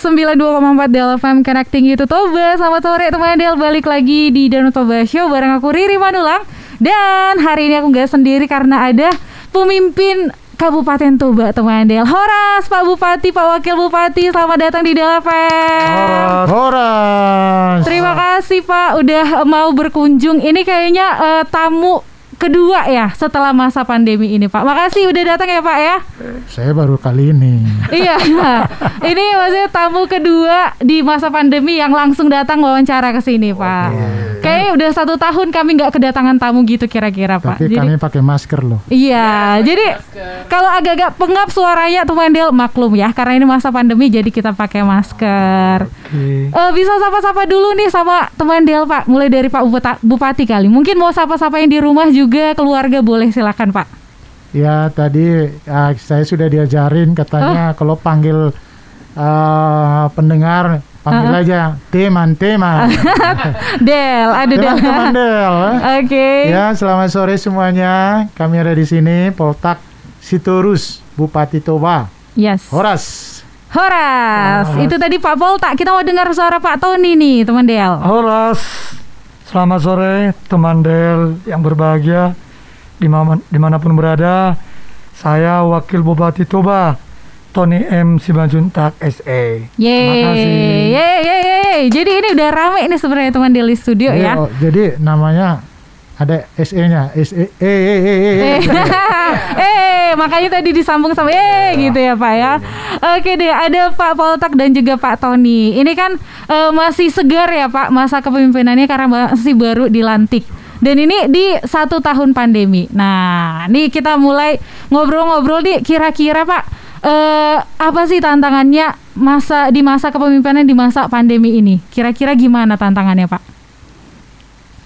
92,4 Del FM Connecting You to Toba. Selamat sore teman Del. Balik lagi di Danau Toba Show Bareng aku Riri Manulang. Dan hari ini aku nggak sendiri karena ada pemimpin Kabupaten Toba teman Del. Horas Pak Bupati, Pak Wakil Bupati. Selamat datang di Del FM Horas. Terima kasih Pak. Udah mau berkunjung. Ini kayaknya eh, tamu kedua ya setelah masa pandemi ini Pak Makasih udah datang ya Pak ya Saya baru kali ini. iya, ini maksudnya tamu kedua di masa pandemi yang langsung datang wawancara ke sini, Pak. Kayaknya udah satu tahun kami nggak kedatangan tamu gitu kira-kira, Pak. Tapi Jadi, kami pakai masker loh. iya, jadi kalau agak-agak pengap suaranya tuh Mandel maklum ya, karena ini masa pandemi jadi kita pakai masker. Eh, bisa sapa-sapa dulu nih sama teman Del Pak, mulai dari Pak Bupati, Bupati kali. Mungkin mau sapa-sapa yang di rumah juga keluarga boleh silakan Pak. Ya tadi ah, saya sudah diajarin katanya kalau panggil ah, pendengar panggil Uh-uh. aja teman teman. Del, ada Del. Teman-teman Del. Oke. Ya selamat sore semuanya. Kami ada di sini Poltak Sitorus Bupati Toba. Yes. Horas. Horas, itu tadi Pak Polta. Kita mau dengar suara Pak Tony nih, teman Del. Horas, selamat sore teman Del yang berbahagia di mana, di mana pun berada. Saya Wakil Bupati Toba, Tony M. Simanjuntak SE. Terima kasih. Yeay, yeay, yeay, yeay. Jadi ini udah rame nih sebenarnya teman Del di studio Iya, ya. oh, jadi namanya ada SE-nya. SE eh eh eh eh. Eh, eh. eh, makanya tadi disambung sama eh gitu ya Pak ya. Oke deh, ada Pak Poltak dan juga Pak Tony. Ini kan eh, masih segar ya Pak masa kepemimpinannya karena masih baru dilantik. Dan ini di satu tahun pandemi. Nah, nih kita mulai ngobrol-ngobrol nih. Kira-kira Pak, eh, apa sih tantangannya masa di masa kepemimpinan di masa pandemi ini? Kira-kira gimana tantangannya Pak?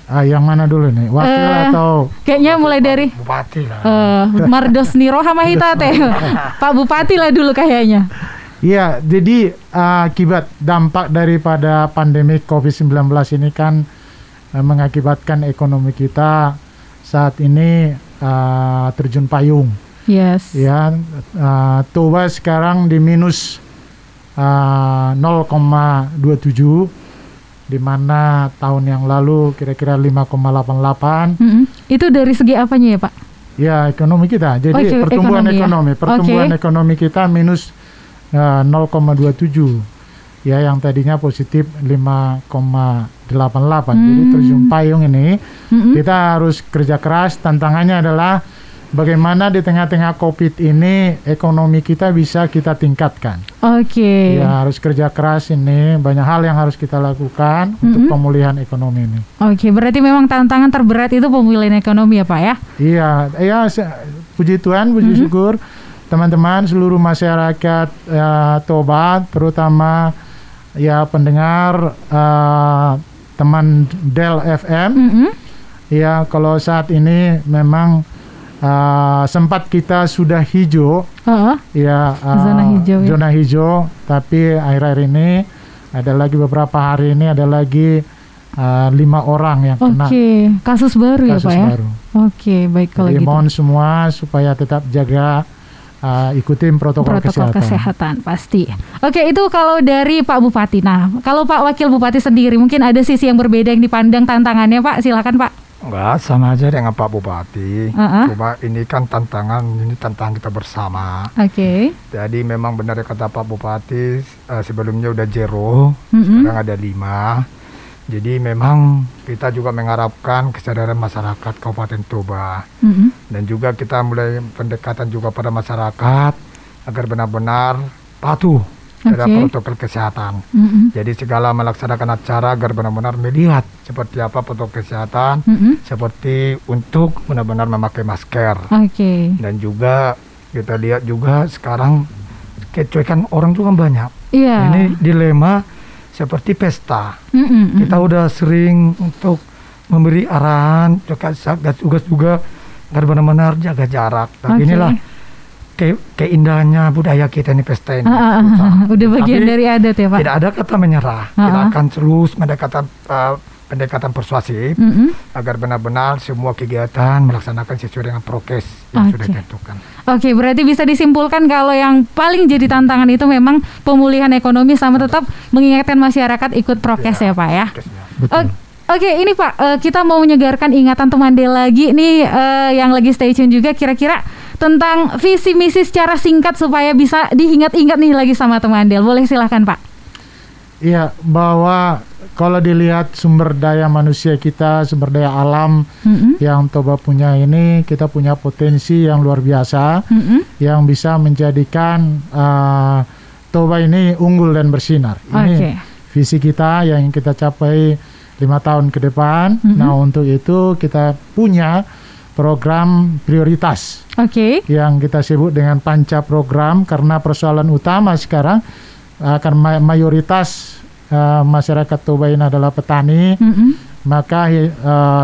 Ah, yang mana dulu nih? Wakil Eh, atau Kayaknya mulai dari Bupati lah. eh Mardos Niro Hamahita teh. Pak Bupati lah dulu kayaknya. Iya, jadi uh, akibat dampak daripada pandemi COVID-19 ini kan uh, mengakibatkan ekonomi kita saat ini uh, terjun payung. Yes. Ya, uh, Toba sekarang di minus uh, 0,27 di mana tahun yang lalu kira-kira 5,88. Mm-mm. Itu dari segi apanya ya Pak? Ya, ekonomi kita. Jadi Oke, pertumbuhan ekonomi ya. ekonomi, pertumbuhan Oke. ekonomi kita minus uh, 0,27. Ya, yang tadinya positif 5,88. Jadi Hmm. terjun payung ini Mm-mm. kita harus kerja keras. Tantangannya adalah bagaimana di tengah-tengah Covid ini ekonomi kita bisa kita tingkatkan. Oke. Ya, harus kerja keras ini. Banyak hal yang harus kita lakukan untuk Mm-mm. pemulihan ekonomi ini. Oke, berarti memang tantangan terberat itu pemulihan ekonomi ya Pak ya? Iya, ya puji Tuhan, puji Mhm. syukur teman-teman seluruh masyarakat ya, Toba, terutama ya pendengar eh, teman Del FM. Mm-mm. Ya, kalau saat ini memang eh, sempat kita sudah hijau, Heeh. ya eh, Zona hijau, ya. zona hijau, tapi akhir-akhir ini ada lagi beberapa hari ini ada lagi eh, lima orang yang kena Oke, kasus baru ya kasus Pak ya? baru. Oke, baik kalau Jadi gitu. mohon semua supaya tetap jaga uh, ikutin protokol, Protokol kesehatan. kesehatan. pasti. Oke, itu kalau dari Pak Bupati. Nah, kalau Pak Wakil Bupati sendiri mungkin ada sisi yang berbeda yang dipandang tantangannya Pak. Silakan Pak. Enggak, sama aja dengan Pak Bupati. Uh-uh. Cuma ini kan tantangan, ini tantangan kita bersama. Oke. Jadi memang benar kata Pak Bupati, eh, sebelumnya udah zero, Mm-mm. sekarang ada lima. Jadi memang kita juga mengharapkan kesadaran masyarakat Kabupaten Toba Mm-mm. dan juga kita mulai pendekatan juga pada masyarakat agar benar-benar patuh Oke. protokol kesehatan. Mm-mm. Jadi segala melaksanakan acara agar benar-benar melihat seperti apa protokol kesehatan, Mm-mm. seperti untuk benar-benar memakai masker Oke. dan juga kita lihat juga sekarang kecuekan orang juga banyak. Iya. Ini dilema seperti pesta. Mm-mm, Kita mm-mm. udah sering untuk memberi arahan, juga tugas juga agar benar-benar jaga jarak. Tapi inilah ke keindahannya budaya kita ini pesta ini. Ah, ah, ah, ah. Udah bagian Tapi dari adat ya Pak. Tidak ada kata menyerah. Ah, Kita ah. akan terus ada kata uh, pendekatan persuasif Mm-mm. agar benar-benar semua kegiatan melaksanakan sesuai dengan prokes yang Oke. sudah ditentukan. Oke, berarti bisa disimpulkan kalau yang paling jadi tantangan itu memang pemulihan ekonomi sama tetap mengingatkan masyarakat ikut prokes ya, Pak ya. Betul. O- Oke, ini Pak, eh, kita mau menyegarkan ingatan teman Del lagi nih eh, yang lagi stay tune juga kira-kira tentang visi misi secara singkat supaya bisa diingat-ingat nih lagi sama teman Del. Boleh silahkan Pak. Iya, bahwa kalau dilihat sumber daya manusia kita, sumber daya alam Mm-mm. yang Toba punya ini, kita punya potensi yang luar biasa Mm-mm. yang bisa menjadikan uh, Toba ini unggul dan bersinar. Ini visi kita yang ingin kita capai lima tahun ke depan. Mhm. Nah, untuk itu kita punya program prioritas Oke. yang kita sebut dengan panca program karena persoalan utama sekarang akan ma- mayoritas uh, masyarakat Toba ini adalah petani Mm-mm. maka uh,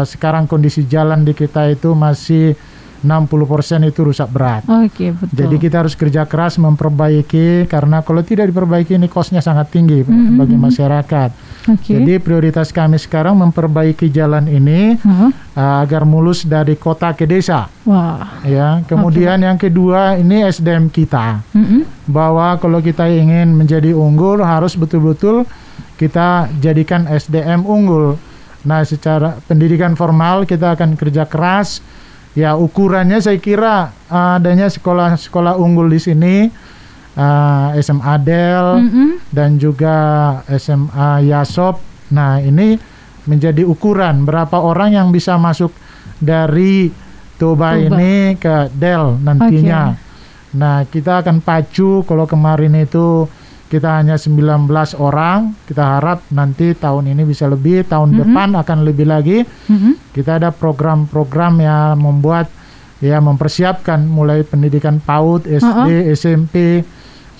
sekarang kondisi jalan di kita itu masih 60% itu rusak berat. Oke, betul. Jadi kita harus kerja keras memperbaiki karena kalau tidak diperbaiki ini kosnya sangat tinggi Mhm, bagi mhm. masyarakat. Oke. Jadi prioritas kami sekarang memperbaiki jalan ini Hah? uh, agar mulus dari kota ke desa. Wah. Ya, kemudian yang kedua ini SDM kita Mm-mm. bahwa kalau kita ingin menjadi unggul harus betul-betul kita jadikan SDM unggul. Nah, secara pendidikan formal kita akan kerja keras. Ya, ukurannya saya kira uh, adanya sekolah-sekolah unggul di sini uh, SMA Del Mm-mm. dan juga SMA Yasop. Nah, ini menjadi ukuran berapa orang yang bisa masuk dari Toba, Toba. ini ke Del nantinya. Nah, kita akan pacu kalau kemarin itu kita hanya 19 orang, kita harap nanti tahun ini bisa lebih, tahun Mhm. depan akan lebih lagi. Mm-mm. Kita ada program-program yang membuat ya mempersiapkan mulai pendidikan PAUD, SD, SMP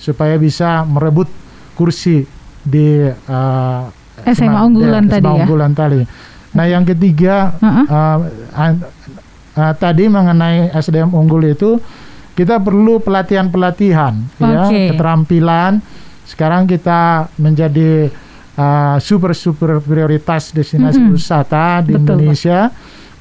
supaya bisa merebut kursi di uh, SMA SMA unggulan SMA tadi ya. unggulan tadi. Nah, yang ketiga Uh-uh. uh, an- uh, tadi mengenai SDM unggul itu kita perlu pelatihan-pelatihan ya, Oke. keterampilan. Sekarang kita menjadi uh, super super prioritas destinasi Mm-mm. wisata di Betul, Pak. Indonesia.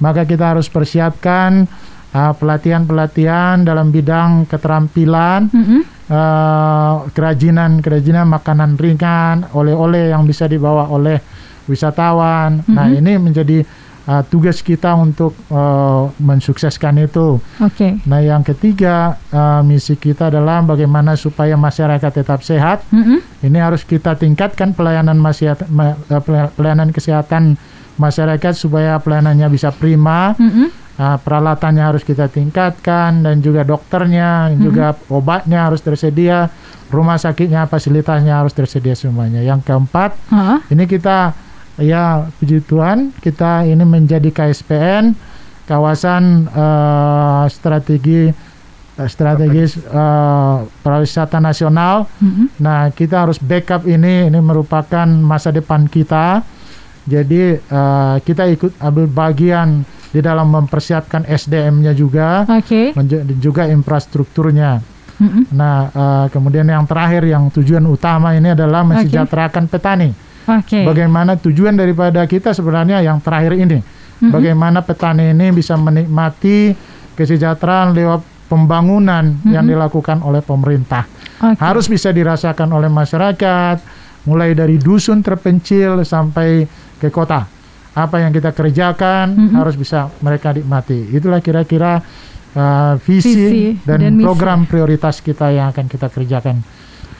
Maka kita harus persiapkan uh, pelatihan-pelatihan dalam bidang keterampilan Mm-mm. eh, kerajinan-kerajinan makanan ringan, oleh-oleh yang bisa dibawa oleh wisatawan. Nah, Mhm. ini menjadi eh, tugas kita untuk eh, mensukseskan itu. Oke. Nah, yang ketiga, eh, misi kita adalah bagaimana supaya masyarakat tetap sehat. Mm-mm. Ini harus kita tingkatkan pelayanan masyarakat, ma- eh, pel- pelayanan kesehatan masyarakat supaya pelayanannya bisa prima. Mm-mm. Nah, peralatannya harus kita tingkatkan dan juga dokternya, dan juga obatnya harus tersedia, rumah sakitnya, fasilitasnya harus tersedia semuanya. Yang keempat, Hah? ini kita ya puji Tuhan kita ini menjadi KSPN kawasan eh, strategi eh, strategis eh, pariwisata nasional. Mm-mm. Nah, kita harus backup ini ini merupakan masa depan kita. Jadi eh, kita ikut ambil bagian di dalam mempersiapkan SDM-nya juga, dan juga infrastrukturnya. Mm-mm. Nah, eh, kemudian yang terakhir yang tujuan utama ini adalah mensejahterakan petani. Oke. Bagaimana tujuan daripada kita sebenarnya yang terakhir ini, Mm-mm. bagaimana petani ini bisa menikmati kesejahteraan lewat pembangunan yang Mm-mm. dilakukan oleh pemerintah Oke. harus bisa dirasakan oleh masyarakat mulai dari dusun terpencil sampai ke kota apa yang kita kerjakan Mhm. harus bisa mereka nikmati itulah kira-kira uh, visi, Visi dan, dan misi. program prioritas kita yang akan kita kerjakan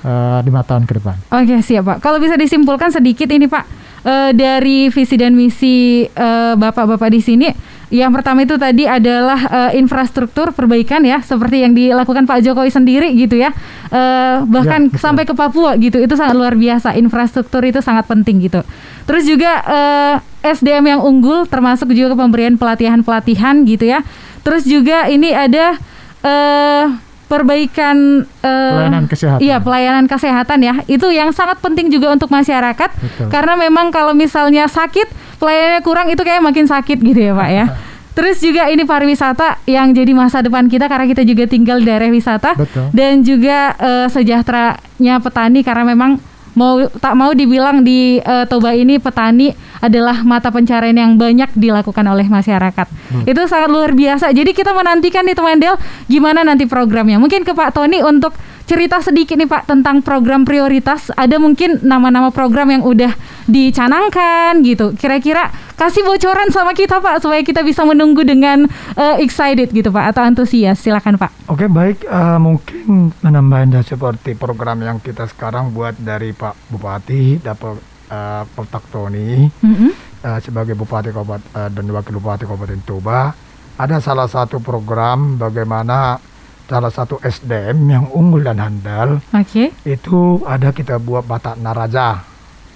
uh, lima tahun ke depan Oke siap Pak. Kalau bisa disimpulkan sedikit ini Pak eh, dari visi dan misi eh, bapak-bapak di sini, yang pertama itu tadi adalah eh, infrastruktur perbaikan ya, seperti yang dilakukan Pak Jokowi sendiri gitu ya. Eh, bahkan Ya, betul. sampai ke Papua gitu, itu sangat luar biasa. Infrastruktur itu sangat penting gitu. Terus juga eh, SDM yang unggul, termasuk juga pemberian pelatihan-pelatihan gitu ya. Terus juga ini ada eh, perbaikan eh, Pelayanan kesehatan. Iya, pelayanan kesehatan ya. Itu yang sangat penting juga untuk masyarakat Betul. karena memang kalau misalnya sakit, pelayanannya kurang itu kayak makin sakit gitu ya, Pak ya. Terus juga ini pariwisata yang jadi masa depan kita karena kita juga tinggal di daerah wisata Betul. dan juga eh, sejahteranya petani karena memang mau tak mau dibilang di eh, Toba ini petani adalah mata pencarian yang banyak dilakukan oleh masyarakat. Hmm. Itu sangat luar biasa. Jadi kita menantikan nih teman Del, gimana nanti programnya. Mungkin ke Pak Tony untuk cerita sedikit nih Pak tentang program prioritas. Ada mungkin nama-nama program yang udah dicanangkan gitu. Kira-kira kasih bocoran sama kita Pak supaya kita bisa menunggu dengan eh, excited gitu Pak atau antusias. Silakan Pak. Oke baik eh, mungkin menambahnya seperti program yang kita sekarang buat dari Pak Bupati dapat uh, Pak Tony Mm-mm. eh, sebagai Bupati Kabupaten eh, dan Wakil Bupati Kabupaten Toba ada salah satu program bagaimana salah satu SDM yang unggul dan handal Oke. itu ada kita buat Batak Naraja.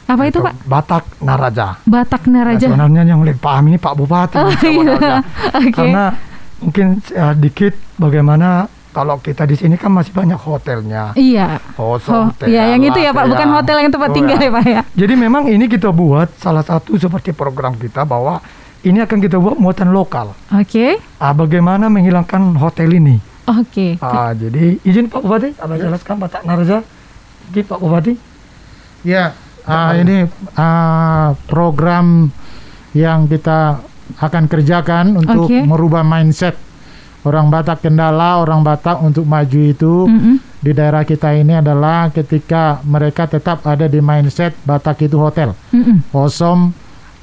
Apa itu Pak? Batak Naraja. Batak Nah, Naraja. sebenarnya yang lebih paham ini Pak Bupati. Oh, iya. Oke. Karena mungkin eh, dikit bagaimana kalau kita di sini kan masih banyak hotelnya. Iya. Kosong, Oh, iya yang itu ya Pak, bukan hotel yang tempat Oh, tinggal ya. ya Pak ya. Jadi memang ini kita buat salah satu seperti program kita bahwa ini akan kita buat muatan lokal. Oke. Ah, bagaimana menghilangkan hotel ini? Oke. Ah, jadi izin Pak Bupati, Abang jelaskan Batak Naraja. Izin Pak Bupati. Ya, ah, ini ah, program yang kita akan kerjakan untuk Oke. merubah mindset orang Batak Kendala, orang Batak untuk maju itu Mm-mm. di daerah kita ini adalah ketika mereka tetap ada di mindset Batak itu hotel, Mm-mm. Osom,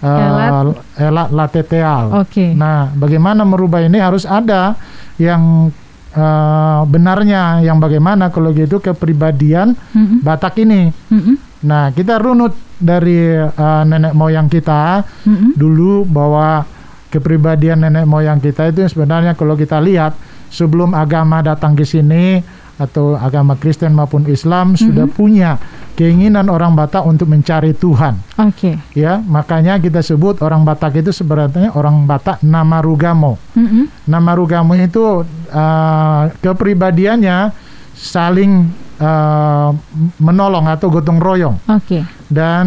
eh, Elat. Elat Lateteal. Oke. Nah, bagaimana merubah ini harus ada yang eh, benarnya, yang bagaimana kalau gitu kepribadian Mm-mm. Batak ini. Mm-mm. Nah, kita runut dari eh, nenek moyang kita Mm-mm. dulu bahwa kepribadian nenek moyang kita itu sebenarnya kalau kita lihat sebelum agama datang ke sini atau agama Kristen maupun Islam sudah punya keinginan orang Batak untuk mencari Tuhan. Oke. Ya, makanya kita sebut orang Batak itu sebenarnya orang Batak nama Rugamo. Mm-mm. Nama Rugamo itu eh, kepribadiannya saling eh, menolong atau gotong royong Oke. dan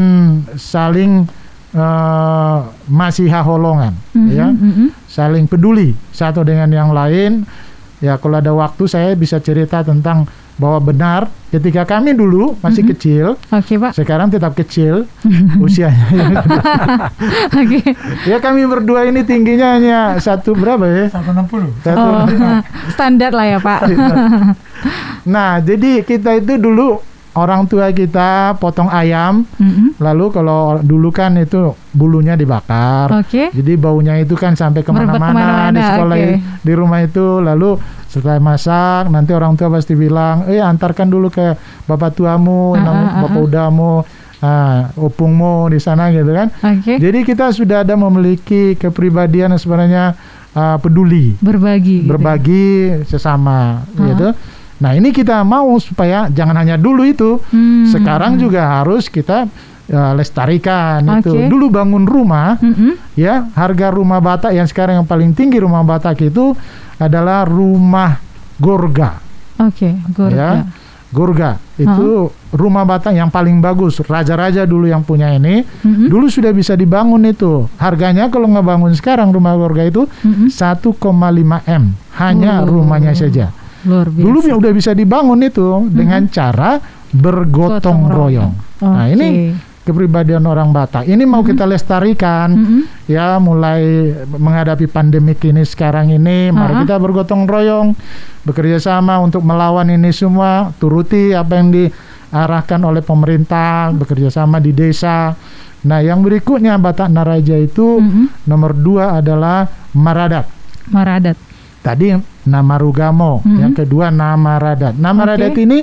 saling eh, masih haholongan Mhm, ya mhm. saling peduli satu dengan yang lain ya kalau ada waktu saya bisa cerita tentang bahwa benar ketika kami dulu masih Mhm. kecil Oke Pak. sekarang tetap kecil usianya Oke. ya kami berdua ini tingginya hanya satu berapa ya 160. satu Oh, standar lah ya Pak. nah jadi kita itu dulu orang tua kita potong ayam Mm-mm. lalu kalau dulu kan itu bulunya dibakar Oke. Jadi baunya itu kan sampai ke mana-mana di ke mana-mana, sekolah oke. di rumah itu. Lalu setelah masak nanti orang tua pasti bilang, eh antarkan dulu ke bapak tuamu, Ah, nam- ah, ah, bapak ah. udamu, ah, opungmu di sana gitu kan. Oke. Jadi kita sudah ada memiliki kepribadian yang sebenarnya ah, peduli, Berbagi. gitu ya. berbagi sesama Ah. gitu. Nah ini kita mau supaya jangan hanya dulu itu, Hmm. sekarang juga harus kita ah, lestarikan itu. Oke. Dulu bangun rumah Mm-mm. ya harga rumah Batak yang sekarang yang paling tinggi rumah Batak itu adalah rumah Gorga Oke. Gorga. ya Gorga itu rumah Batak yang paling bagus raja-raja dulu yang punya ini Mm-mm. dulu sudah bisa dibangun itu harganya kalau ngebangun sekarang rumah Gorga itu Mm-mm. 1,5 m hanya Oh. rumahnya saja Luar biasa. dulu ya udah bisa dibangun itu dengan cara bergotong Gotong royong. royong nah Oke. ini kepribadian orang Batak ini mau kita lestarikan Mm-mm. ya mulai menghadapi pandemik ini sekarang ini mari Ha-ha. kita bergotong royong bekerja sama untuk melawan ini semua turuti apa yang diarahkan oleh pemerintah bekerja sama di desa nah yang berikutnya Batak Naraja itu Mm-mm. nomor dua adalah Maradat Maradat. Tadi nama Rugamo Mhm. yang kedua nama Radat nama Oke. Radat ini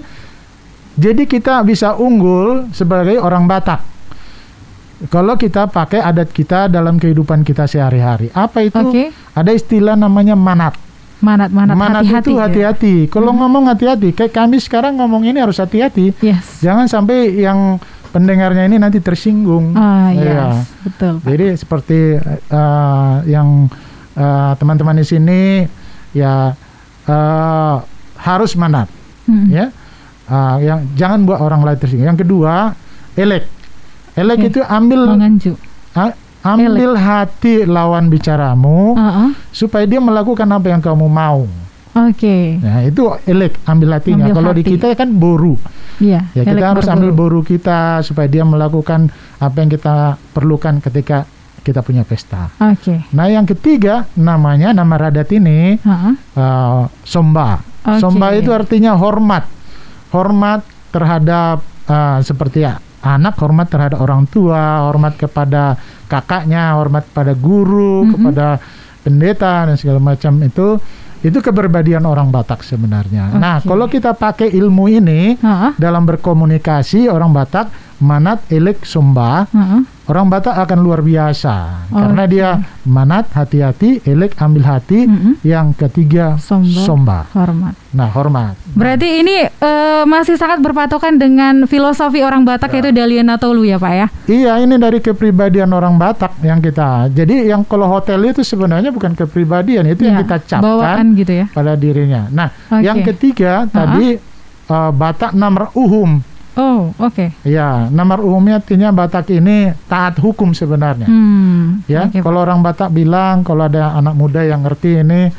jadi kita bisa unggul sebagai orang Batak kalau kita pakai adat kita dalam kehidupan kita sehari-hari apa itu Oke. ada istilah namanya manat Manat manat, manat hati-hati. itu ya. hati-hati kalau ngomong hati-hati kayak kami sekarang ngomong ini harus hati-hati Yes. jangan sampai yang pendengarnya ini nanti tersinggung Ah, yes. Iya. Betul. Pak. jadi seperti eh, yang eh, teman-teman di sini ya eh, harus manat Mm-mm. ya Ah, yang jangan buat orang lain tersinggung yang kedua elek elek Oke. itu ambil Menganju. a- ambil hati lawan bicaramu Ah, ah. supaya dia melakukan apa yang kamu mau Oke. Nah, itu elek ambil hatinya. Ambil Kalau di hati. kita kan boru. Iya. Ya kita elek harus ambil boru kita supaya dia melakukan apa yang kita perlukan ketika kita punya pesta. Oke. Nah, yang ketiga namanya nama radat ini Heeh. uh, somba. Oke. Somba itu artinya hormat. Hormat terhadap uh, seperti anak, hormat terhadap orang tua, hormat kepada kakaknya, hormat pada guru, Mhm. kepada pendeta dan segala macam itu itu keberbadian orang Batak sebenarnya. Nah, Oke. kalau kita pakai ilmu ini Heeh. dalam berkomunikasi orang Batak manat elek somba Heeh. orang Batak akan luar biasa karena Oke. dia manat hati-hati elek ambil hati Mm-mm. yang ketiga Somba. somba. Hormat. Nah, hormat. Berarti ini eh, masih sangat berpatokan dengan filosofi orang Batak yaitu Daliana Tolu ya Pak ya? Iya, ini dari kepribadian orang Batak yang kita. Jadi yang kalau hotel itu sebenarnya bukan kepribadian, itu yang Ya, kita capkan Bawaan gitu ya? pada dirinya. Nah, Oke. yang ketiga tadi eh, Batak namar uhum. Oh, oke. Ya, namar uhumnya artinya Batak ini taat hukum sebenarnya. Hmm. Ya, oke, Pak. kalau orang Batak bilang kalau ada anak muda yang ngerti ini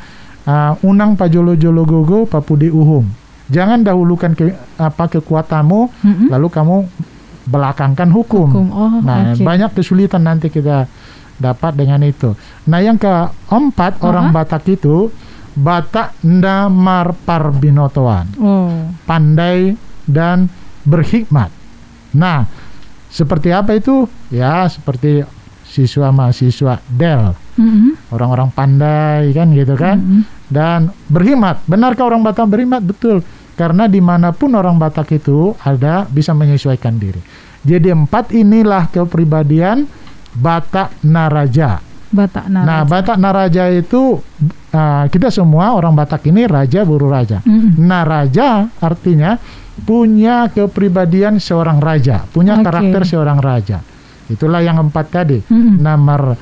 uh, unang pajolo jolo gogo papudi uhum. Jangan dahulukan ke, apa kekuatanmu Mm-mm. lalu kamu belakangkan hukum. Hukum. Oh, nah, oke. banyak kesulitan nanti kita dapat dengan itu. Nah, yang keempat orang Uh-huh. Batak itu Batak ndamar parbinotoan, Oh. pandai dan berhikmat. Nah, seperti apa itu? Ya, seperti siswa mahasiswa Del, Mm-mm. orang-orang pandai kan gitu kan, Mm-mm. dan berhikmat. Benarkah orang Batak berhikmat? Betul, karena di mana pun orang Batak itu ada bisa menyesuaikan diri. Jadi empat inilah kepribadian Batak Naraja. Batak Naraja. Nah, Batak Naraja itu uh, kita semua orang Batak ini raja buru raja. Mm-mm. Naraja artinya punya kepribadian seorang raja, punya Oke. karakter seorang raja. Itulah yang empat tadi. Mm-mm. Namar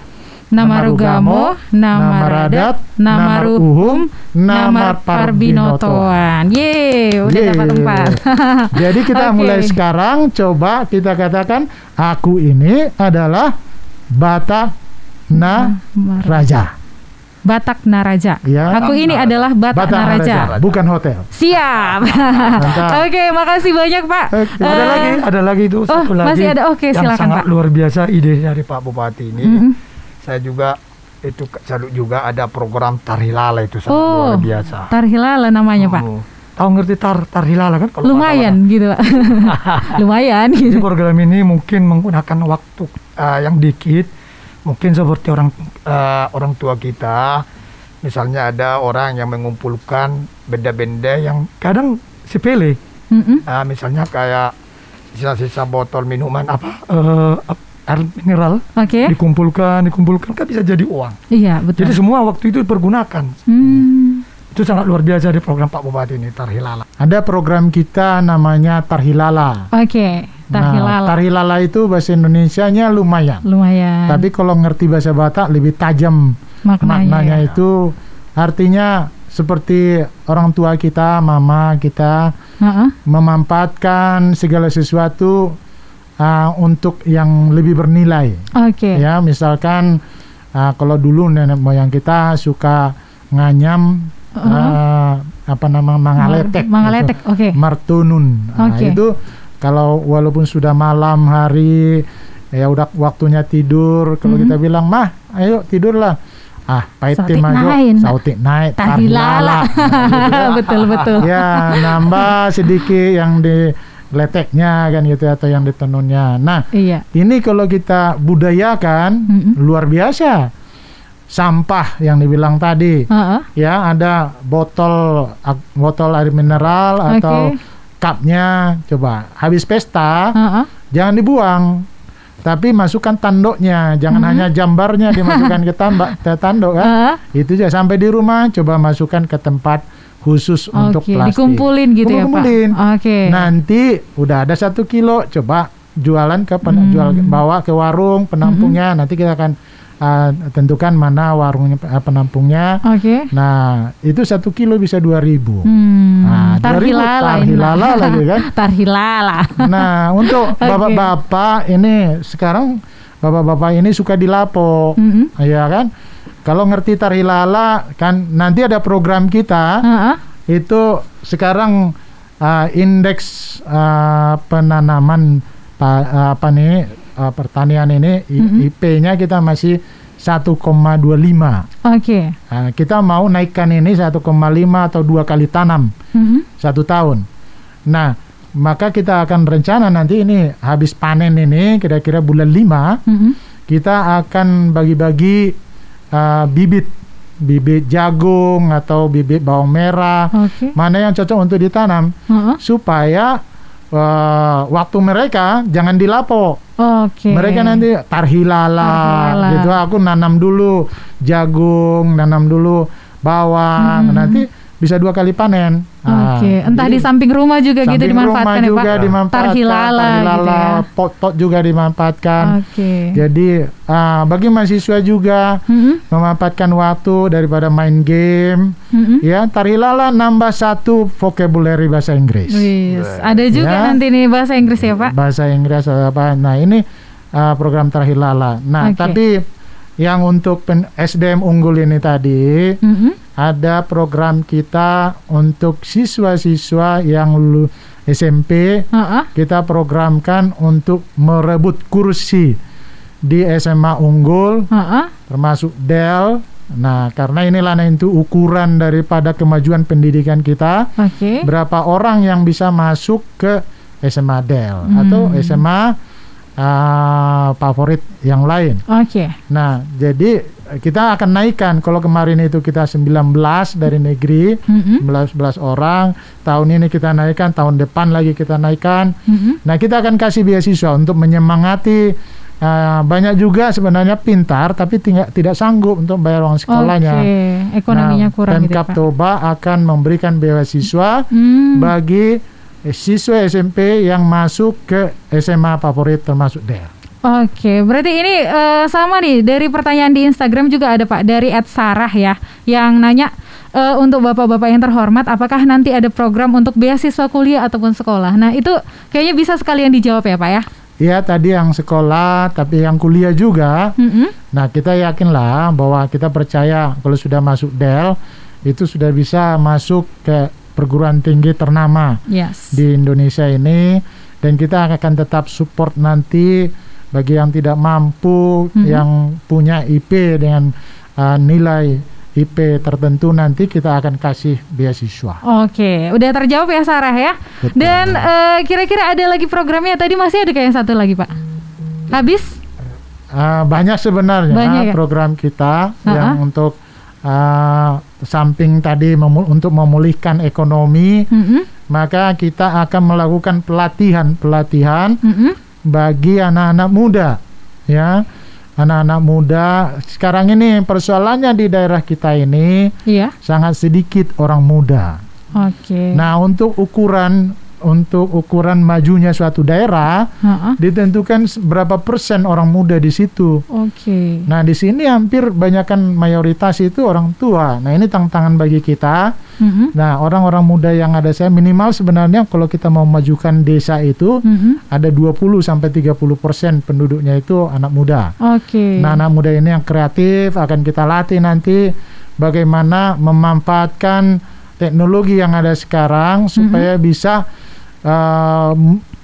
Namarugamo, Namaradat, Namaruhum, Namar Parbinotoan. Yeay, udah Yeay. dapat empat. Jadi kita Oke. mulai sekarang coba kita katakan aku ini adalah Batak Namar- Naraja. Batak Naraja. Ya. Aku ini adalah Batak, Batak Naraja. Naraja, bukan hotel. Siap. Oke, makasih banyak Pak. Oke. Ada Eh, lagi, ada lagi itu satu lagi. masih ada. Oke, yang silakan, sangat Pak. luar biasa ide dari Pak Bupati ini. Mm-mm. Saya juga itu salut juga ada program Tarhilala itu sangat Oh, luar biasa. Tarhilala namanya Pak. Oh. Tahu ngerti tar Tarhilala kan? Kalau Lumayan gitu Pak. Lumayan Jadi gitu. program ini mungkin menggunakan waktu uh, yang dikit, mungkin seperti orang uh, orang tua kita, misalnya ada orang yang mengumpulkan benda-benda yang kadang sepele, Mm-mm. Uh, misalnya kayak sisa-sisa botol minuman apa uh, air mineral Oke. dikumpulkan, dikumpulkan kan bisa jadi uang. Iya, betul. Jadi semua waktu itu dipergunakan. Hmm. Itu sangat luar biasa di program Pak Bupati ini Tarhilala. Ada program kita namanya Tarhilala. Oke, Nah, Tarhilala. Tarhilala itu bahasa Indonesianya lumayan. Lumayan. Tapi kalau ngerti bahasa Batak lebih tajam maknanya. maknanya itu artinya seperti orang tua kita, mama kita Heeh. memanfaatkan segala sesuatu uh, untuk yang lebih bernilai. Oke. Ya, misalkan uh, kalau dulu nenek moyang kita suka nganyam uh, apa nama mangaletek. Mangaletek. gitu. Oke. Martunun. Nah, Oke. itu kalau walaupun sudah malam hari ya udah waktunya tidur, kalau Mhm. kita bilang, "Mah, ayo tidurlah." Ah, aja, naik. sautik naik, Tarhilala. Nah, gitu betul betul. ya nambah sedikit yang di leteknya kan gitu atau yang di tenunnya. Nah, Iya. ini kalau kita budayakan Mm-mm. luar biasa. Sampah yang dibilang tadi, Heeh. ya ada botol botol air mineral atau. Cupnya, coba habis pesta Heeh. jangan dibuang, tapi masukkan tanduknya, jangan Mhm. hanya jambarnya dimasukkan ke tambak ke tanduk kan. Heeh. Itu aja sampai di rumah coba masukkan ke tempat khusus untuk Oke, plastik. dikumpulin gitu ya, Pak. Kumpulin. Oke. Nanti udah ada satu kilo, coba jualan ke pen- Hmm. jual bawa ke warung penampungnya. Nanti kita akan uh, tentukan mana warungnya uh, penampungnya. Oke. Nah itu satu kilo bisa dua ribu. Hmm, Nah, 2000 tarhilala tarhilala lagi kan. tarhilala. Nah untuk bapak-bapak ini sekarang bapak-bapak ini suka dilapo, Mm-mm. ya kan? kalau ngerti Tarhilala kan nanti ada program kita Heeh. itu sekarang uh, indeks uh, penanaman pa- apa nih uh, pertanian ini Mhm. IP-nya kita masih 1,25. Oke. Nah, kita mau naikkan ini 1,5 atau dua kali tanam Mhm. satu tahun. Nah, maka kita akan rencana nanti ini habis panen ini kira-kira bulan 5 Mhm. kita akan bagi-bagi uh, bibit bibit jagung atau bibit bawang merah Oke. mana yang cocok untuk ditanam Heeh. supaya uh, waktu mereka jangan dilapo Oke. mereka nanti tarhilala Tarhilala. gitu aku nanam dulu jagung nanam dulu bawang Hmm. nanti bisa dua kali panen Nah, Oke, entah jadi di samping rumah juga gitu samping rumah dimanfaatkan ya juga Pak. dimanfaatkan Tarhilala, gitu ya. pot-pot juga dimanfaatkan Oke. jadi ah, bagi mahasiswa juga Mhm. memanfaatkan waktu daripada main game Mhm. ya tarhilala nambah satu vocabulary bahasa Inggris Wis, ada juga Ya. nanti nih bahasa Inggris ya Pak. bahasa Inggris atau apa nah ini ah, program tarhilala nah Oke. tapi yang untuk pen- SDM unggul ini tadi Mhm. ada program kita untuk siswa-siswa yang lulu SMP Heeh. kita programkan untuk merebut kursi di SMA unggul Heeh. termasuk Del. Nah, karena inilah itu ukuran daripada kemajuan pendidikan kita, Oke. berapa orang yang bisa masuk ke SMA Del Hmm. atau SMA ah, favorit yang lain. Oke. Nah, jadi eh, kita akan naikkan kalau kemarin itu kita 19 dari negeri, Mhm. 11 orang, tahun ini kita naikkan, tahun depan lagi kita naikkan. Mhm. Nah, kita akan kasih beasiswa untuk menyemangati uh, banyak juga sebenarnya pintar tapi tidak tidak sanggup untuk bayar uang sekolahnya. Oke, ekonominya nah, kurang gitu ya. Toba akan memberikan beasiswa Hmm. bagi siswa SMP yang masuk ke SMA favorit termasuk DEL. Oke, berarti ini eh, sama nih dari pertanyaan di Instagram juga ada Pak dari Ed Sarah ya yang nanya eh, untuk bapak-bapak yang terhormat apakah nanti ada program untuk beasiswa kuliah ataupun sekolah. Nah itu kayaknya bisa sekalian dijawab ya Pak ya. Iya tadi yang sekolah tapi yang kuliah juga. Mhm. Nah, kita yakinlah bahwa kita percaya kalau sudah masuk DEL itu sudah bisa masuk ke perguruan tinggi ternama Yes. di Indonesia ini dan kita akan tetap support nanti bagi yang tidak mampu Mhm. yang punya IP dengan uh, nilai IP tertentu nanti kita akan kasih beasiswa. Oke, udah terjawab ya Sarah ya. Betul. Dan eh, kira-kira ada lagi programnya tadi masih ada kayak yang satu lagi Pak. Habis? Uh, banyak sebenarnya Banyak ya? program kita Ha-ha. yang untuk uh, samping tadi memu- untuk memulihkan ekonomi, Mhm. maka kita akan melakukan pelatihan pelatihan Mhm. bagi anak-anak muda, ya anak-anak muda. Sekarang ini persoalannya di daerah kita ini Iya. sangat sedikit orang muda. Oke. Nah untuk ukuran untuk ukuran majunya suatu daerah Ha-ha. ditentukan berapa persen orang muda di situ. Oke. Nah di sini hampir banyakkan mayoritas itu orang tua. Nah ini tantangan bagi kita. Mhm. Nah orang-orang muda yang ada saya minimal sebenarnya kalau kita mau majukan desa itu Mhm. ada 20 sampai 30 persen penduduknya itu anak muda. Oke. Nah anak muda ini yang kreatif akan kita latih nanti bagaimana memanfaatkan teknologi yang ada sekarang supaya bisa uh,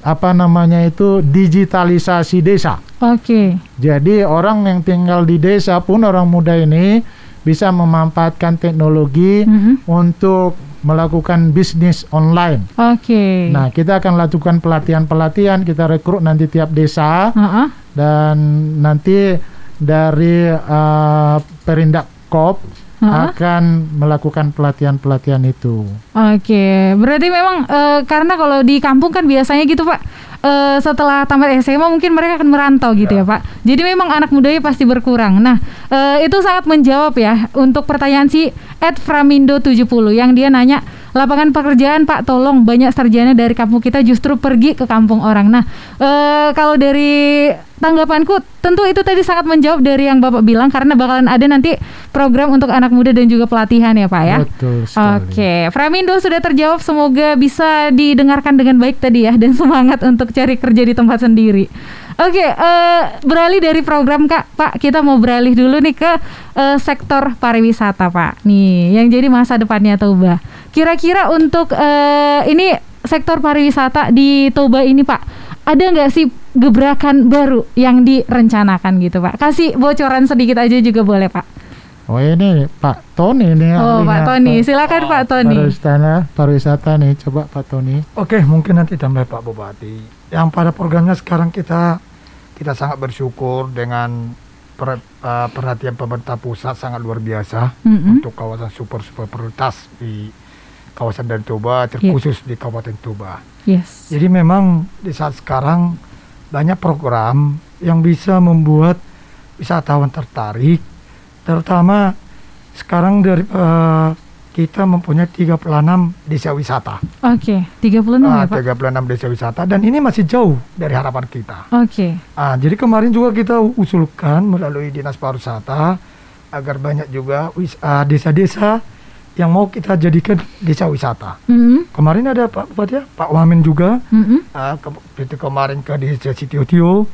apa namanya itu digitalisasi desa. Oke. Jadi orang yang tinggal di desa pun orang muda ini bisa memanfaatkan teknologi Mhm. untuk melakukan bisnis online. Oke. Nah, kita akan lakukan pelatihan-pelatihan, kita rekrut nanti tiap desa Ha-ha. dan nanti dari uh, Perindak Kop Ha-ha. akan melakukan pelatihan-pelatihan itu. Oke, berarti memang eh, karena kalau di kampung kan biasanya gitu Pak, eh, setelah tamat SMA mungkin mereka akan merantau gitu ya, Pak. Jadi memang anak mudanya pasti berkurang. Nah, eh, itu sangat menjawab ya untuk pertanyaan si Ed Framindo 70 yang dia nanya lapangan pekerjaan Pak tolong banyak sarjana dari kampung kita justru pergi ke kampung orang. Nah, eh, kalau dari tanggapanku tentu itu tadi sangat menjawab dari yang Bapak bilang karena bakalan ada nanti program untuk anak muda dan juga pelatihan ya Pak ya. Betul sekali. Oke, Framindo sudah terjawab. Semoga bisa didengarkan dengan baik tadi ya dan semangat untuk cari kerja di tempat sendiri. Oke, eh, beralih dari program Kak, Pak, kita mau beralih dulu nih ke eh, sektor pariwisata, Pak. Nih, yang jadi masa depannya Toba. Kira-kira untuk eh, ini sektor pariwisata di Toba ini, Pak, ada nggak sih gebrakan baru yang direncanakan gitu, Pak? Kasih bocoran sedikit aja juga boleh, Pak. Oh ini Pak Tony nih. Oh, ahlinya Pak Tony, silakan Pak Tony. Pariwisata, pariwisata nih, coba Pak Tony. Oke, mungkin nanti tambah Pak Bupati. Yang pada programnya sekarang kita kita sangat bersyukur dengan per- eh, perhatian pemerintah pusat sangat luar biasa Mm-mm. untuk kawasan super super prioritas di kawasan dan Toba, terkhusus di Kabupaten Toba. Yes. Jadi memang di saat sekarang banyak program yang bisa membuat wisatawan tertarik, terutama sekarang dari eh, kita mempunyai 36 desa wisata. Oke, 36 Ah, ya, Pak. 36 desa wisata dan ini masih jauh dari harapan kita. Oke. Ah, jadi kemarin juga kita usulkan melalui Dinas Pariwisata agar banyak juga ah, desa-desa yang mau kita jadikan desa wisata. Mm-mm. Kemarin ada Pak Bupati ya, Pak Wamen juga Mm-mm. ah, ke, itu kemarin ke desa Sitiotio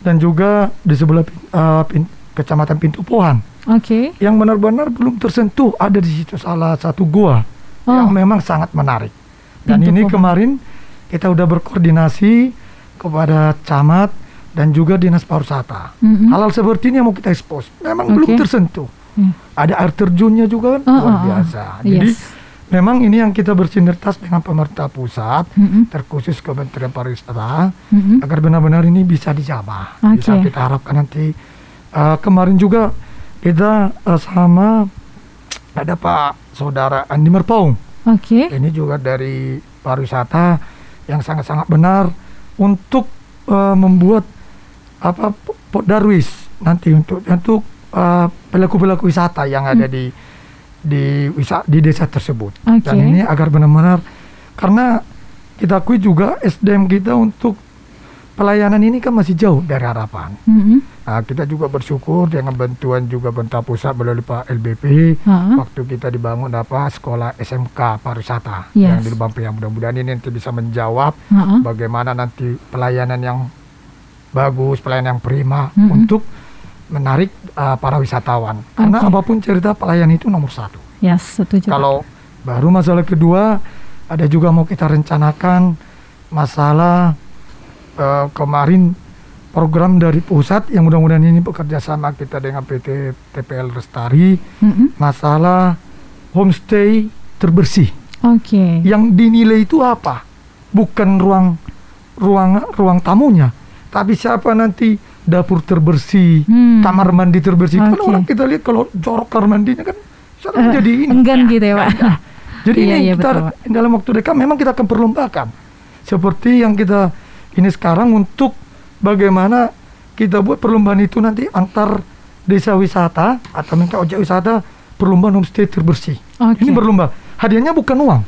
dan juga di sebelah ah, pin- kecamatan Pintu Pohan Oke. yang benar-benar belum tersentuh ada di situ salah satu gua Oh. yang memang sangat menarik. Dan Pintu ini Pohan. kemarin kita udah berkoordinasi kepada camat dan juga dinas pariwisata. Mm-mm. Hal-hal seperti ini yang mau kita expose. Memang Oke. belum tersentuh. Hmm. Ada air terjunnya juga kan Oh, luar oh, oh. biasa. Jadi Yes. memang ini yang kita bersinergitas dengan pemerintah pusat, Mm-mm. terkhusus Kementerian Pariwisata Mm-mm. agar benar-benar ini bisa dijamah. Oke. Bisa kita harapkan nanti uh, kemarin juga kita uh, sama ada Pak Saudara Andi Merpaung. Oke. Ini juga dari pariwisata yang sangat-sangat benar untuk uh, membuat apa po- pot darwis nanti untuk untuk uh, pelaku-pelaku wisata yang ada di di wisa, di desa tersebut. Oke. Dan ini agar benar-benar karena kita akui juga SDM kita untuk pelayanan ini kan masih jauh dari harapan. Mm-mm. Nah, kita juga bersyukur dengan bantuan juga pemerintah pusat melalui Pak LBP Ha-ha. waktu kita dibangun apa sekolah SMK pariwisata Yes. yang di Lubang Peyang mudah-mudahan ini nanti bisa menjawab Ha-ha. bagaimana nanti pelayanan yang bagus, pelayanan yang prima Mm-mm. untuk menarik uh, para wisatawan. Karena Oke. apa pun cerita pelayanan itu nomor satu. Yes, setuju. Kalau baru masalah kedua ada juga mau kita rencanakan masalah eh, kemarin program dari pusat yang mudah-mudahan ini bekerja sama kita dengan PT TPL Lestari Mm-mm. masalah homestay terbersih Oke. yang dinilai itu apa bukan ruang ruang ruang tamunya tapi siapa nanti dapur terbersih Hmm. kamar mandi terbersih kan Oke. orang kita lihat kalau jorok kamar mandinya kan sekarang Eh, jadi ini enggan gitu ya, Pak. jadi Iya, ini iya, kita betul, dalam waktu dekat memang kita akan perlombakan seperti yang kita ini sekarang untuk bagaimana kita buat perlombaan itu nanti antar desa wisata atau minta objek wisata perlombaan homestay terbersih. Oke. Ini berlomba. Hadiahnya bukan uang.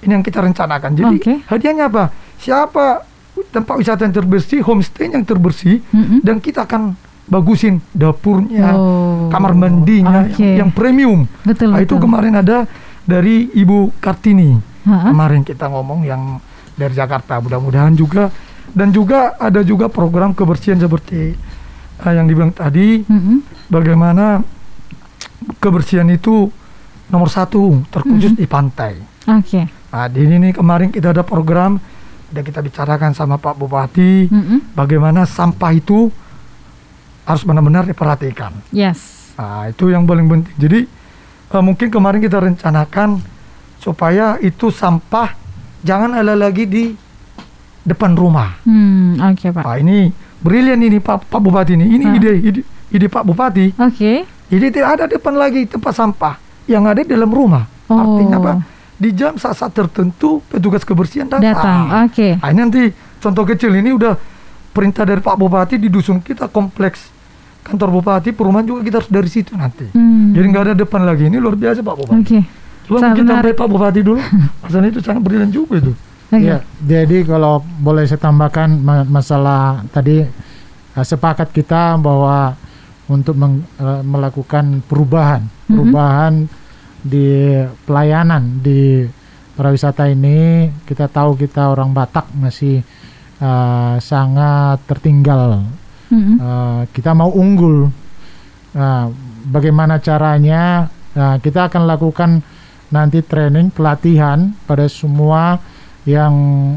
Ini yang kita rencanakan. Jadi Oke. hadiahnya apa? Siapa tempat wisata yang terbersih, homestay yang terbersih, Mm-mm. dan kita akan bagusin dapurnya, Oh, kamar mandinya oke. yang, yang premium. Betul, Nah, itu betul. kemarin ada dari Ibu Kartini. Ha-ha. Kemarin kita ngomong yang dari Jakarta. Mudah-mudahan juga dan juga ada juga program kebersihan seperti eh, yang dibilang tadi. Mm-mm. Bagaimana kebersihan itu nomor satu terkhusus di pantai. Oke. Nah, di ini nih kemarin kita ada program dan kita bicarakan sama Pak Bupati Mm-mm. bagaimana sampah itu harus benar-benar diperhatikan. Yes. Nah, itu yang paling penting. Jadi eh, mungkin kemarin kita rencanakan supaya itu sampah jangan ada lagi di depan rumah. Hmm, oke, Pak. Nah, ini brilian ini Pak Pak Bupati ini. Ini Ah. ide, ide ide Pak Bupati. Oke. Jadi tidak ada depan lagi tempat sampah yang ada di dalam rumah. Oh. Artinya apa? Di jam saat-saat tertentu petugas kebersihan datang. Datang. Oke. Nah, ini nanti contoh kecil ini udah perintah dari Pak Bupati di dusun kita kompleks kantor Bupati perumahan juga kita harus dari situ nanti. Hmm. Jadi nggak ada depan lagi. Ini luar biasa Pak Bupati. Oke. Coba Sangat mungkin sampai. Pak Bupati dulu. Masalah itu sangat brilian juga itu. Oke. Ya, jadi kalau boleh saya tambahkan ma- masalah tadi eh, sepakat kita bahwa untuk meng- eh, melakukan perubahan, perubahan di pelayanan di pariwisata ini kita tahu kita orang Batak masih uh, sangat tertinggal. Mm-mm. Uh, kita mau unggul. Nah, bagaimana caranya? Nah, kita akan lakukan nanti training pelatihan pada semua yang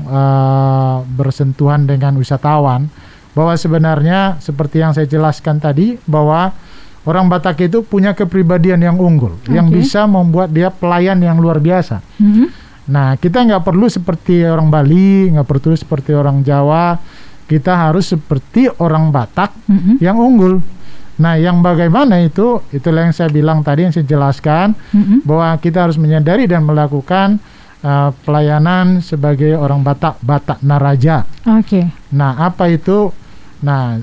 uh, bersentuhan dengan wisatawan bahwa sebenarnya seperti yang saya jelaskan tadi bahwa orang Batak itu punya kepribadian yang unggul yang Oke. bisa membuat dia pelayan yang luar biasa. Mhm. Nah, kita nggak perlu seperti orang Bali, nggak perlu seperti orang Jawa. Kita harus seperti orang Batak Mhm. yang unggul. Nah, yang bagaimana itu? Itulah yang saya bilang tadi yang saya jelaskan Mhm. bahwa kita harus menyadari dan melakukan uh, pelayanan sebagai orang Batak, Batak Naraja. Oke. Nah, apa itu? Nah,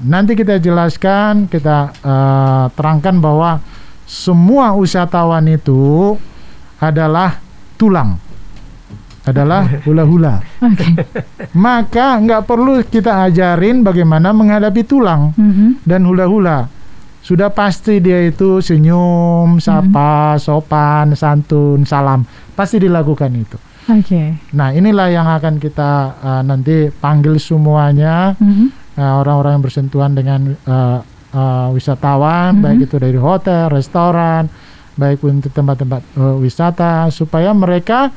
nanti kita jelaskan, kita uh, terangkan bahwa semua wisatawan itu adalah tulang, adalah hula-hula. Oke. Maka nggak perlu kita ajarin bagaimana menghadapi tulang Mhm. dan hula-hula. Sudah pasti dia itu senyum, sapa, sopan, santun, salam. Pasti dilakukan itu. Oke. Nah, inilah yang akan kita uh, nanti panggil semuanya Mhm. uh, orang-orang yang bersentuhan dengan uh, uh, wisatawan, Mhm. baik itu dari hotel, restoran, baik untuk tempat-tempat uh, wisata, supaya mereka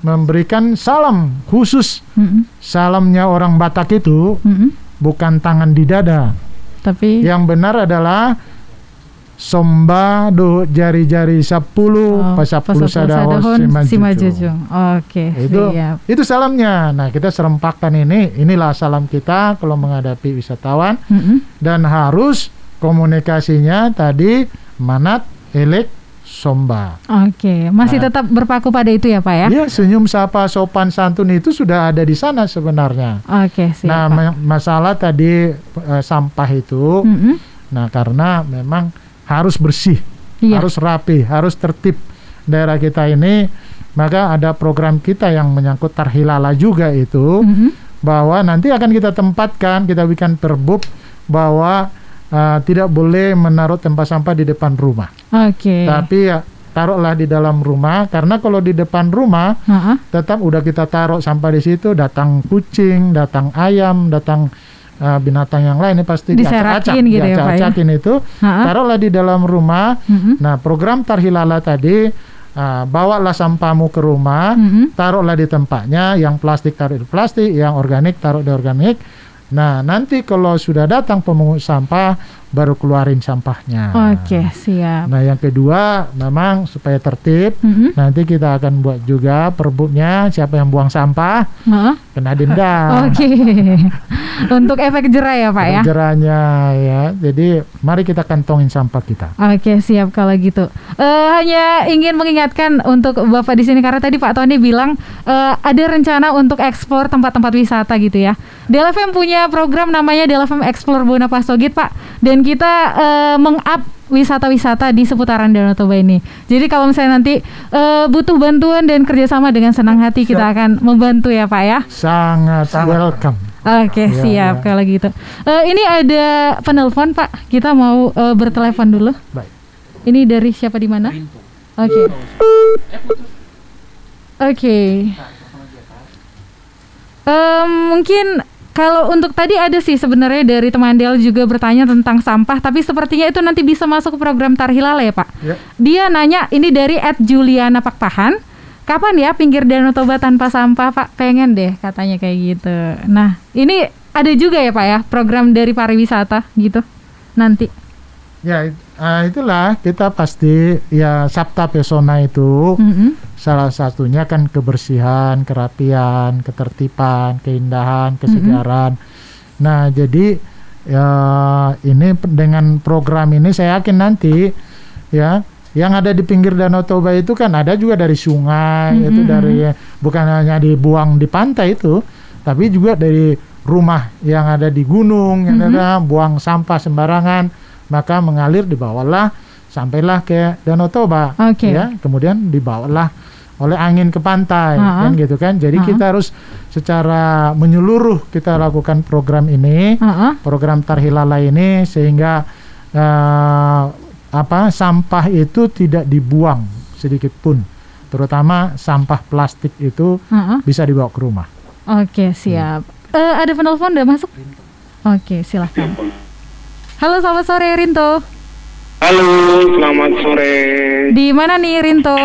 memberikan salam khusus. Mhm. Salamnya orang Batak itu Mhm. bukan tangan di dada. Tapi Yang benar adalah somba do jari-jari sepuluh Oh, pasapuluh sadahon simajujung. Oke, Itu siap. itu salamnya. Nah, kita serempakkan ini. Inilah salam kita kalau menghadapi wisatawan Mhm. dan harus komunikasinya tadi manat, elek, somba. Oke, masih Nah. tetap berpaku pada itu ya, Pak ya? Ya, senyum sapa sopan santun itu sudah ada di sana sebenarnya. Oke, siap. nah, ma- masalah tadi eh, sampah itu Mhm. nah karena memang harus bersih, Iya. harus rapi, harus tertib daerah kita ini. Maka ada program kita yang menyangkut tarhilala juga itu Mhm. bahwa nanti akan kita tempatkan, kita bikin perbub bahwa uh, tidak boleh menaruh tempat sampah di depan rumah. Oke. Tapi ya taruhlah di dalam rumah karena kalau di depan rumah Ha-ha. tetap udah kita taruh sampah di situ, datang kucing, datang ayam, datang uh, binatang yang lain ini pasti Diserakin gitu ya, ya? itu. Ha-ha. Taruhlah di dalam rumah. Mhm. Nah, program tarhilala tadi uh, bawalah sampahmu ke rumah Mhm. taruhlah di tempatnya, yang plastik taruh di plastik, yang organik taruh di organik. Nah, nanti kalau sudah datang pemungut sampah, baru keluarin sampahnya. Oke, siap. Nah, yang kedua, memang supaya tertib, Mhm. nanti kita akan buat juga perbuknya siapa yang buang sampah Ha-ha. kena denda. Oke. Untuk efek jerah ya, Pak ya? Jerahnya ya. Jadi, mari kita kantongin sampah kita. Oke siap kalau gitu. Eh, hanya ingin mengingatkan untuk bapak di sini karena tadi Pak Tony bilang eh, ada rencana untuk ekspor tempat-tempat wisata gitu ya. DLFM punya program namanya DLFM Explore Bona Pasogit Pak dan kita eh, meng-up wisata-wisata di seputaran Danau Toba ini. Jadi kalau misalnya nanti eh, butuh bantuan dan kerjasama dengan senang hati kita akan membantu ya Pak ya. Sangat, Sangat. welcome. Oke Iya, siap iya. kalau gitu. Eh, ini ada penelpon Pak. Kita mau eh, bertelepon dulu. Baik. Ini dari siapa di mana? Oke. Oke. Mungkin kalau untuk tadi ada sih sebenarnya dari teman Del juga bertanya tentang sampah, tapi sepertinya itu nanti bisa masuk ke program Tarhilala ya Pak. Ya. Dia nanya ini dari Ed Juliana Pakpahan. Kapan ya pinggir Danau Toba tanpa sampah Pak? Pengen deh katanya kayak gitu. Nah ini ada juga ya Pak ya program dari pariwisata gitu nanti. Ya, it- ah, itulah kita pasti ya Sabta Pesona itu Mhm. Salah satunya kan kebersihan, kerapian, ketertiban, keindahan, kesegaran. Nah, jadi ya ini dengan program ini saya yakin nanti ya yang ada di pinggir Danau Toba itu kan ada juga dari sungai, Mhm, itu mhm. dari bukan hanya dibuang di pantai itu, tapi juga dari rumah yang ada di gunung, yang Mhm. ada buang sampah sembarangan, maka mengalir dibawalah sampailah ke Danau Toba, Oke. ya, kemudian dibawalah oleh angin ke pantai, Ha-ha. kan gitu kan. Jadi Ha-ha. kita harus secara menyeluruh kita lakukan program ini, Heeh. program Tarhilala ini sehingga eh, apa sampah itu tidak dibuang sedikit pun, terutama sampah plastik itu Heeh. bisa dibawa ke rumah. Oke siap. Eh, ada penelpon udah masuk? Oke, silahkan. Halo, selamat sore Rinto. Halo, selamat sore. Di mana nih Rinto?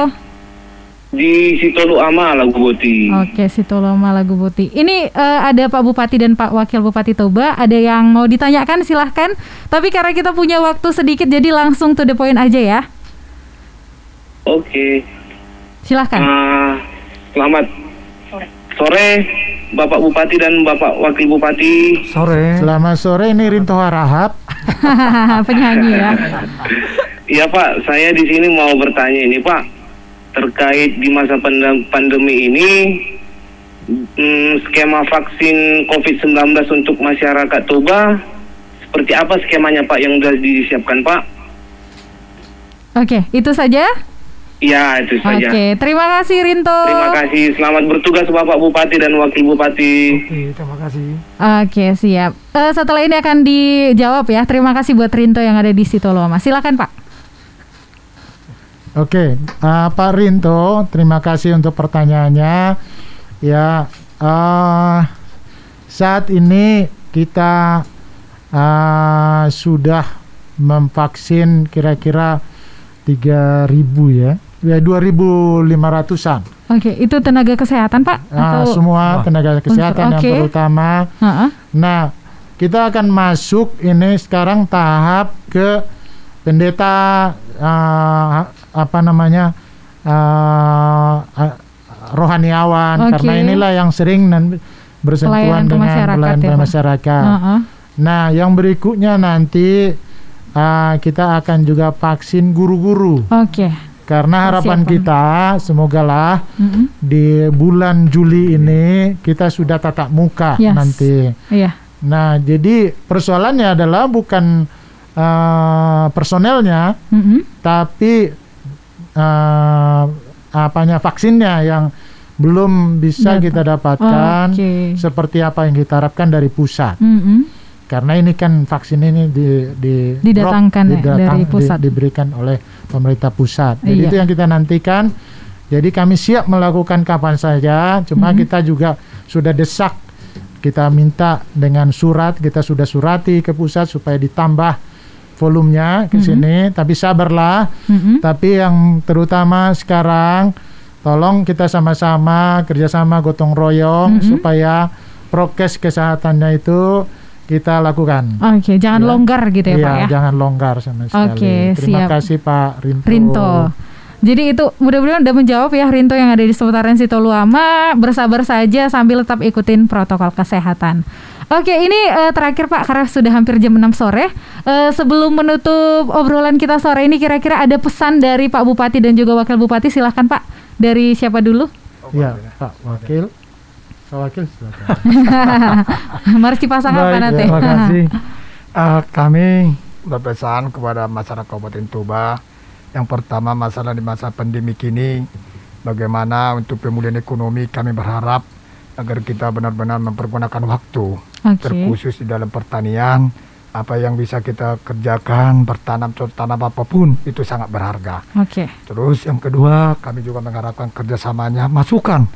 Di Sitolu Ama, Lagu Boti. Oke, Situloma Lagu Buti. Ini eh, ada Pak Bupati dan Pak Wakil Bupati Toba. Ada yang mau ditanyakan silahkan. Tapi karena kita punya waktu sedikit, jadi langsung to the point aja ya. Oke. Silahkan. Ah, selamat sore, Bapak Bupati dan Bapak Wakil Bupati. Sore. Selamat sore ini Rinto Harahap. Penyanyi ya. Iya Pak, saya di sini mau bertanya ini Pak, terkait di masa pandem- pandemi ini, hmm, skema vaksin COVID-19 untuk masyarakat Toba, seperti apa skemanya Pak yang sudah disiapkan Pak? Oke, itu saja. Ya, itu saja. Oke, terima kasih Rinto. Terima kasih. Selamat bertugas Bapak Bupati dan Wakil Bupati. Oke, terima kasih. Oke, siap. Eh, setelah ini akan dijawab ya. Terima kasih buat Rinto yang ada di Situloma. Silakan Pak. Oke, uh, Pak Rinto, terima kasih untuk pertanyaannya. Ya, uh, saat ini kita uh, sudah memvaksin kira-kira 3.000 ya, ya 2.500an. Oke, itu tenaga kesehatan Pak? Ah, Atau semua tenaga kesehatan yang oke. terutama. Heeh. Nah, kita akan masuk ini sekarang tahap ke pendeta uh, apa namanya uh, uh, rohaniawan Oke. karena inilah yang sering bersentuhan Pelayanan ke dengan masyarakat pelayanan ya, masyarakat. Heeh. Nah, yang berikutnya nanti uh, kita akan juga vaksin guru-guru Oke. karena harapan kita semogalah Mm-mm. di bulan Juli ini kita sudah tatap muka Yes. nanti. Iya. Nah, jadi persoalannya adalah bukan uh, personelnya, Mm-mm. tapi uh, apanya vaksinnya yang belum bisa Dapat. kita dapatkan Oke. seperti apa yang kita harapkan dari pusat. Mm-mm. Karena ini kan vaksin ini di, di Didatangkan ya, dari di- pusat. diberikan oleh pemerintah pusat. Jadi Iya. itu yang kita nantikan. Jadi kami siap melakukan kapan saja. Cuma Mhm. kita juga sudah desak, kita minta dengan surat, kita sudah surati ke pusat supaya ditambah volumenya ke Mhm. sini. Tapi sabarlah. Mm-mm. Tapi yang terutama sekarang, tolong kita sama-sama kerjasama gotong royong Mhm. supaya prokes kesehatannya itu kita lakukan. Oke, jangan Ya. longgar gitu ya Iya, Pak ya. jangan longgar sama sekali. Oke, Terima siap. kasih Pak Rinto. Rinto. Jadi itu mudah-mudahan udah menjawab ya Rinto yang ada di seputaran Sitoluama. Bersabar saja sambil tetap ikutin protokol kesehatan. Oke, ini eh, terakhir Pak karena sudah hampir jam 6 sore. Eh, sebelum menutup obrolan kita sore ini kira-kira ada pesan dari Pak Bupati dan juga Wakil Bupati silahkan Pak. Dari siapa dulu? Iya, Pak Wakil. Pak Wakil silakan. Mari dipasang apa Baik, nanti? terima kasih. Eh, kami berpesan kepada masyarakat Kabupaten Toba. Yang pertama masalah di masa pandemi ini, bagaimana untuk pemulihan ekonomi kami berharap agar kita benar-benar mempergunakan waktu, Oke. terkhusus di dalam pertanian, apa yang bisa kita kerjakan, bertanam contoh tanam apa pun itu sangat berharga. Oke. Terus yang kedua, kami juga mengharapkan kerjasamanya, masukan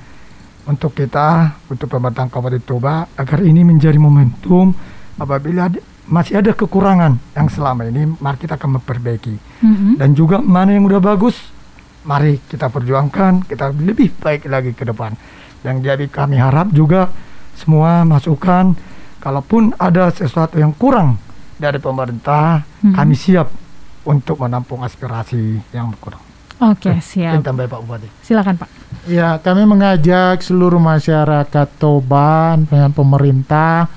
untuk kita, untuk pemerintah Kabupaten Toba, agar ini menjadi momentum apabila masih ada kekurangan yang selama ini, mari kita akan memperbaiki. Mm-mm. Dan juga mana yang udah bagus, mari kita perjuangkan, kita lebih baik lagi ke depan. Dan jadi kami harap juga semua masukan, kalaupun ada sesuatu yang kurang dari pemerintah, Mhm. kami siap untuk menampung aspirasi yang kurang. Oke, siap. Yang tambah Pak Bupati. Silakan Pak. Ya, kami mengajak seluruh masyarakat Toba dengan pemerintah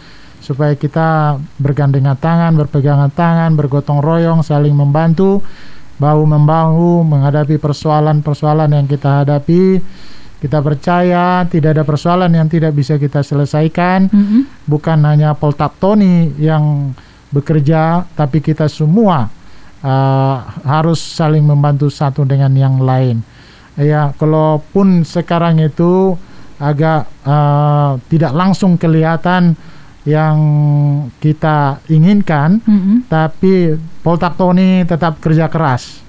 supaya kita bergandengan tangan, berpegangan tangan, bergotong royong, saling membantu, bahu membahu menghadapi persoalan-persoalan yang kita hadapi. Kita percaya tidak ada persoalan yang tidak bisa kita selesaikan. Mm-mm. Bukan hanya Poltap Tony yang bekerja, tapi kita semua uh, harus saling membantu satu dengan yang lain. Ya, kalaupun sekarang itu agak uh, tidak langsung kelihatan yang kita inginkan, Mm-mm. tapi Poltap Tony tetap kerja keras.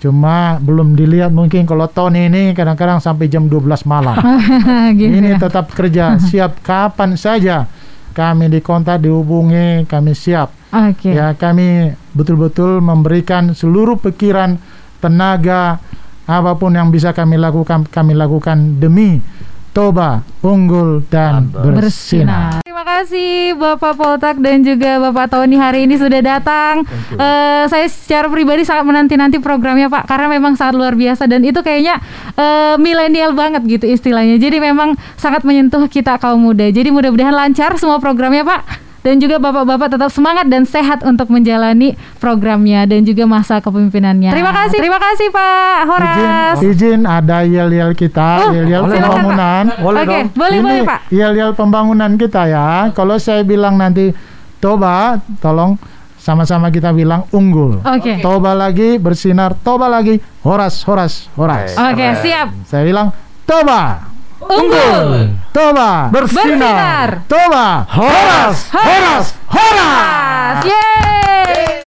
Cuma belum dilihat mungkin kalau Tony ini kadang-kadang sampai jam 12 malam. gitu ini ya. tetap kerja siap kapan saja kami dikontak, dihubungi, kami siap. Oke. Ya, kami betul-betul memberikan seluruh pikiran, tenaga, apa pun yang bisa kami lakukan, kami lakukan demi Toba unggul dan bersinar. Terima kasih Bapak Poltak dan juga Bapak Tony hari ini sudah datang. Eh, saya secara pribadi sangat menanti-nanti programnya Pak karena memang sangat luar biasa dan itu kayaknya eh, milenial banget gitu istilahnya. Jadi memang sangat menyentuh kita kaum muda. Jadi mudah-mudahan lancar semua programnya Pak. Dan juga bapak-bapak tetap semangat dan sehat untuk menjalani programnya dan juga masa kepemimpinannya. Terima kasih, terima kasih Pak Horas. Izin, izin ada yel-yel kita, Oh, yel-yel boleh dong. pembangunan. Boleh Oke, dong. boleh Ini boleh Pak. yel-yel pembangunan kita ya. Kalau saya bilang nanti Toba, tolong sama-sama kita bilang unggul. Oke. Toba lagi bersinar, Toba lagi horas, horas, horas. Oke, siap. Saya bilang Toba, Unggul. Toba, Bersinar. Toba, Horas. horas, horas. Yeay.